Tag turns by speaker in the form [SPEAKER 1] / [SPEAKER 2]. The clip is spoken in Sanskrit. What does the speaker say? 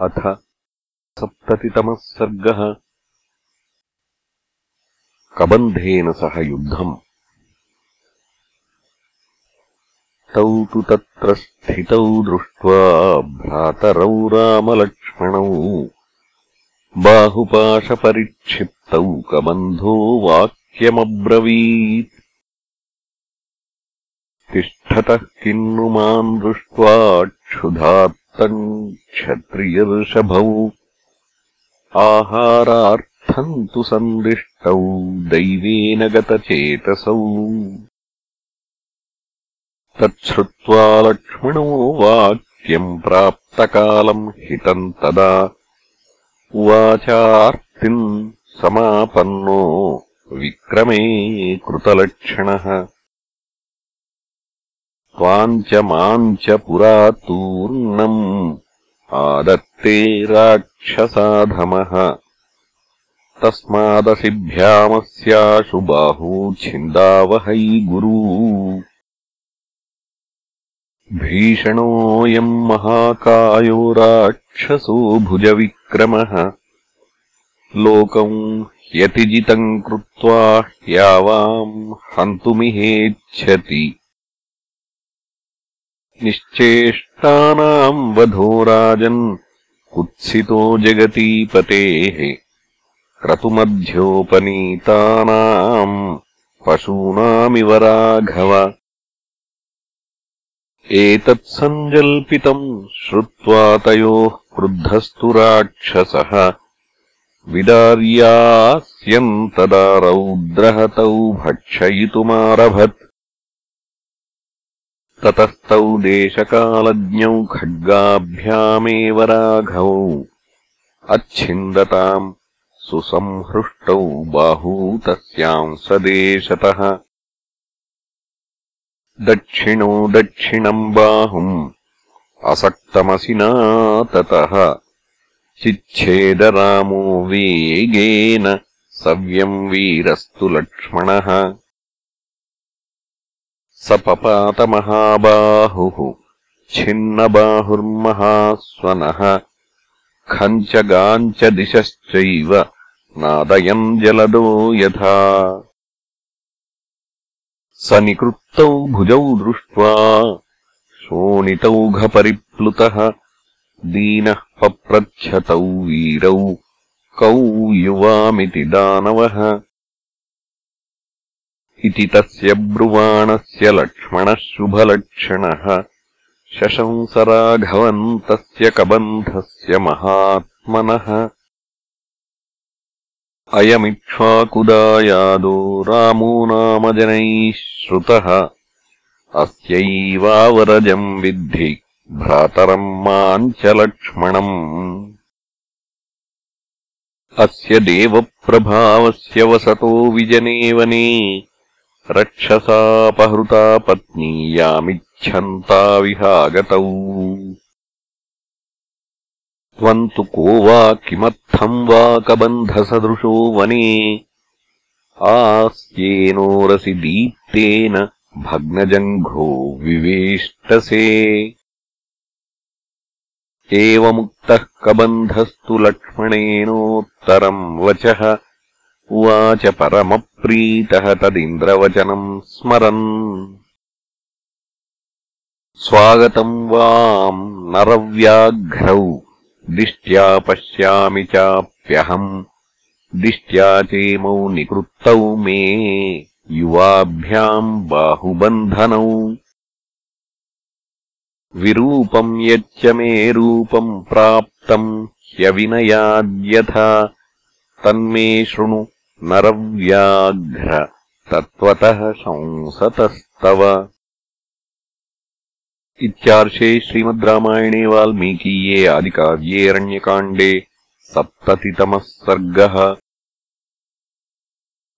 [SPEAKER 1] अथ सप्ततितमः सर्गः। कबन्धेन सह युद्धम्। तौ तु तत्र स्थितौ दृष्ट्वा भ्रातरौ रामलक्ष्मणौ। बाहुपाशपरिक्षिप्तौ कबन्धो वाक्यमब्रवीत्। तिष्ठतः किन्नु माम् दृष्ट्वा क्षुधात् क्षत्रियऋषभौ आहारार्थम् तु सन्दृष्टौ दैवेन गतचेतसौ। तच्छ्रुत्वा लक्ष्मणो वाक्यम् प्राप्तकालम् हितम् तदा उवाचार्तिम् समापन्नो विक्रमे कृतलक्षणः त्वाम् च माम् च पुरा तूर्णम् आदत्ते राक्षसाधमः। तस्मादसिभ्यामस्याशु बाहू छिन्दावहै गुरू। भीषणोऽयम् महाकायो राक्षसो भुजविक्रमः। लोकम् ह्यतिजितम् कृत्वा ह्यावाम् हन्तुमिहेच्छति निश्चेष्टानाम् वधो राजन् कुत्सितो जगतीपतेः क्रतुमध्योपनीतानाम् पशूनामिव राघव। एतत्सञ्जल्पितम् श्रुत्वा तयोः क्रुद्धस्तु राक्षसः। विदार्यास्यन्तदा रौद्रहतौ भक्षयितुमारभत् ततस्तौ देशकालज्ञौ खड्गाभ्यामेव राघवौ। अच्छिन्दताम् सुसंहृष्टौ बाहू तस्याम् सदेशतः। दक्षिणो दक्षिणम् बाहुम् असक्तमसिना ततः चिच्छेदरामो वेगेन सव्यम् वीरस्तु लक्ष्मणः सपपातमहाबाहुः छिन्नबाहुर्महास्वनः। खम् च गाम् च दिशश्चैव नादयम् जलदो यथा। स निकृत्तौ भुजौ दृष्ट्वा शोणितौघपरिप्लुतः दीनः पप्रच्छतौ वीरौ कौ युवामिति दानवः इति तस्य ब्रुवाणस्य लक्ष्मणः शुभलक्षणः। शशंसराघवन्तस्य कबन्धस्य महात्मनः। अयमिक्ष्वाकुदायादो रामो नाम जनैः श्रुतः। अस्यैवावरजम् विद्धि भ्रातरम् माम् च लक्ष्मणम्। अस्य देवप्रभावस्य वसतो विजने वने रक्षसापहृता पत्नीयामिच्छन्ता विहागतौ। त्वम् तु को वा किमर्थम् वा कबन्धसदृशो वने? आस्येनोरसि दीप्तेन भग्नजङ्घो विवेष्टसे। एवमुक्तः कबन्धस्तु लक्ष्मणेनोत्तरम् वचः उवाच परमप्रीतः तदिन्द्रवचनम् स्मरन्। स्वागतम् वाम् नरव्याघ्रौ दिष्ट्या पश्यामि चाप्यहम्। दिष्ट्या चेमौ निकृत्तौ मे युवाभ्याम् बाहुबन्धनौ। विरूपम् यच्च मे रूपम् प्राप्तम् ह्यविनयाद्यथा। तन्मे शृणु नरव्याघ्र तत्त्वतः शंसतस्तव इत्यार्षे श्रीमद् रामायणे वाल्मीकीये आदिकाव्ये अरण्यकाण्डे सप्ततितमः सर्गः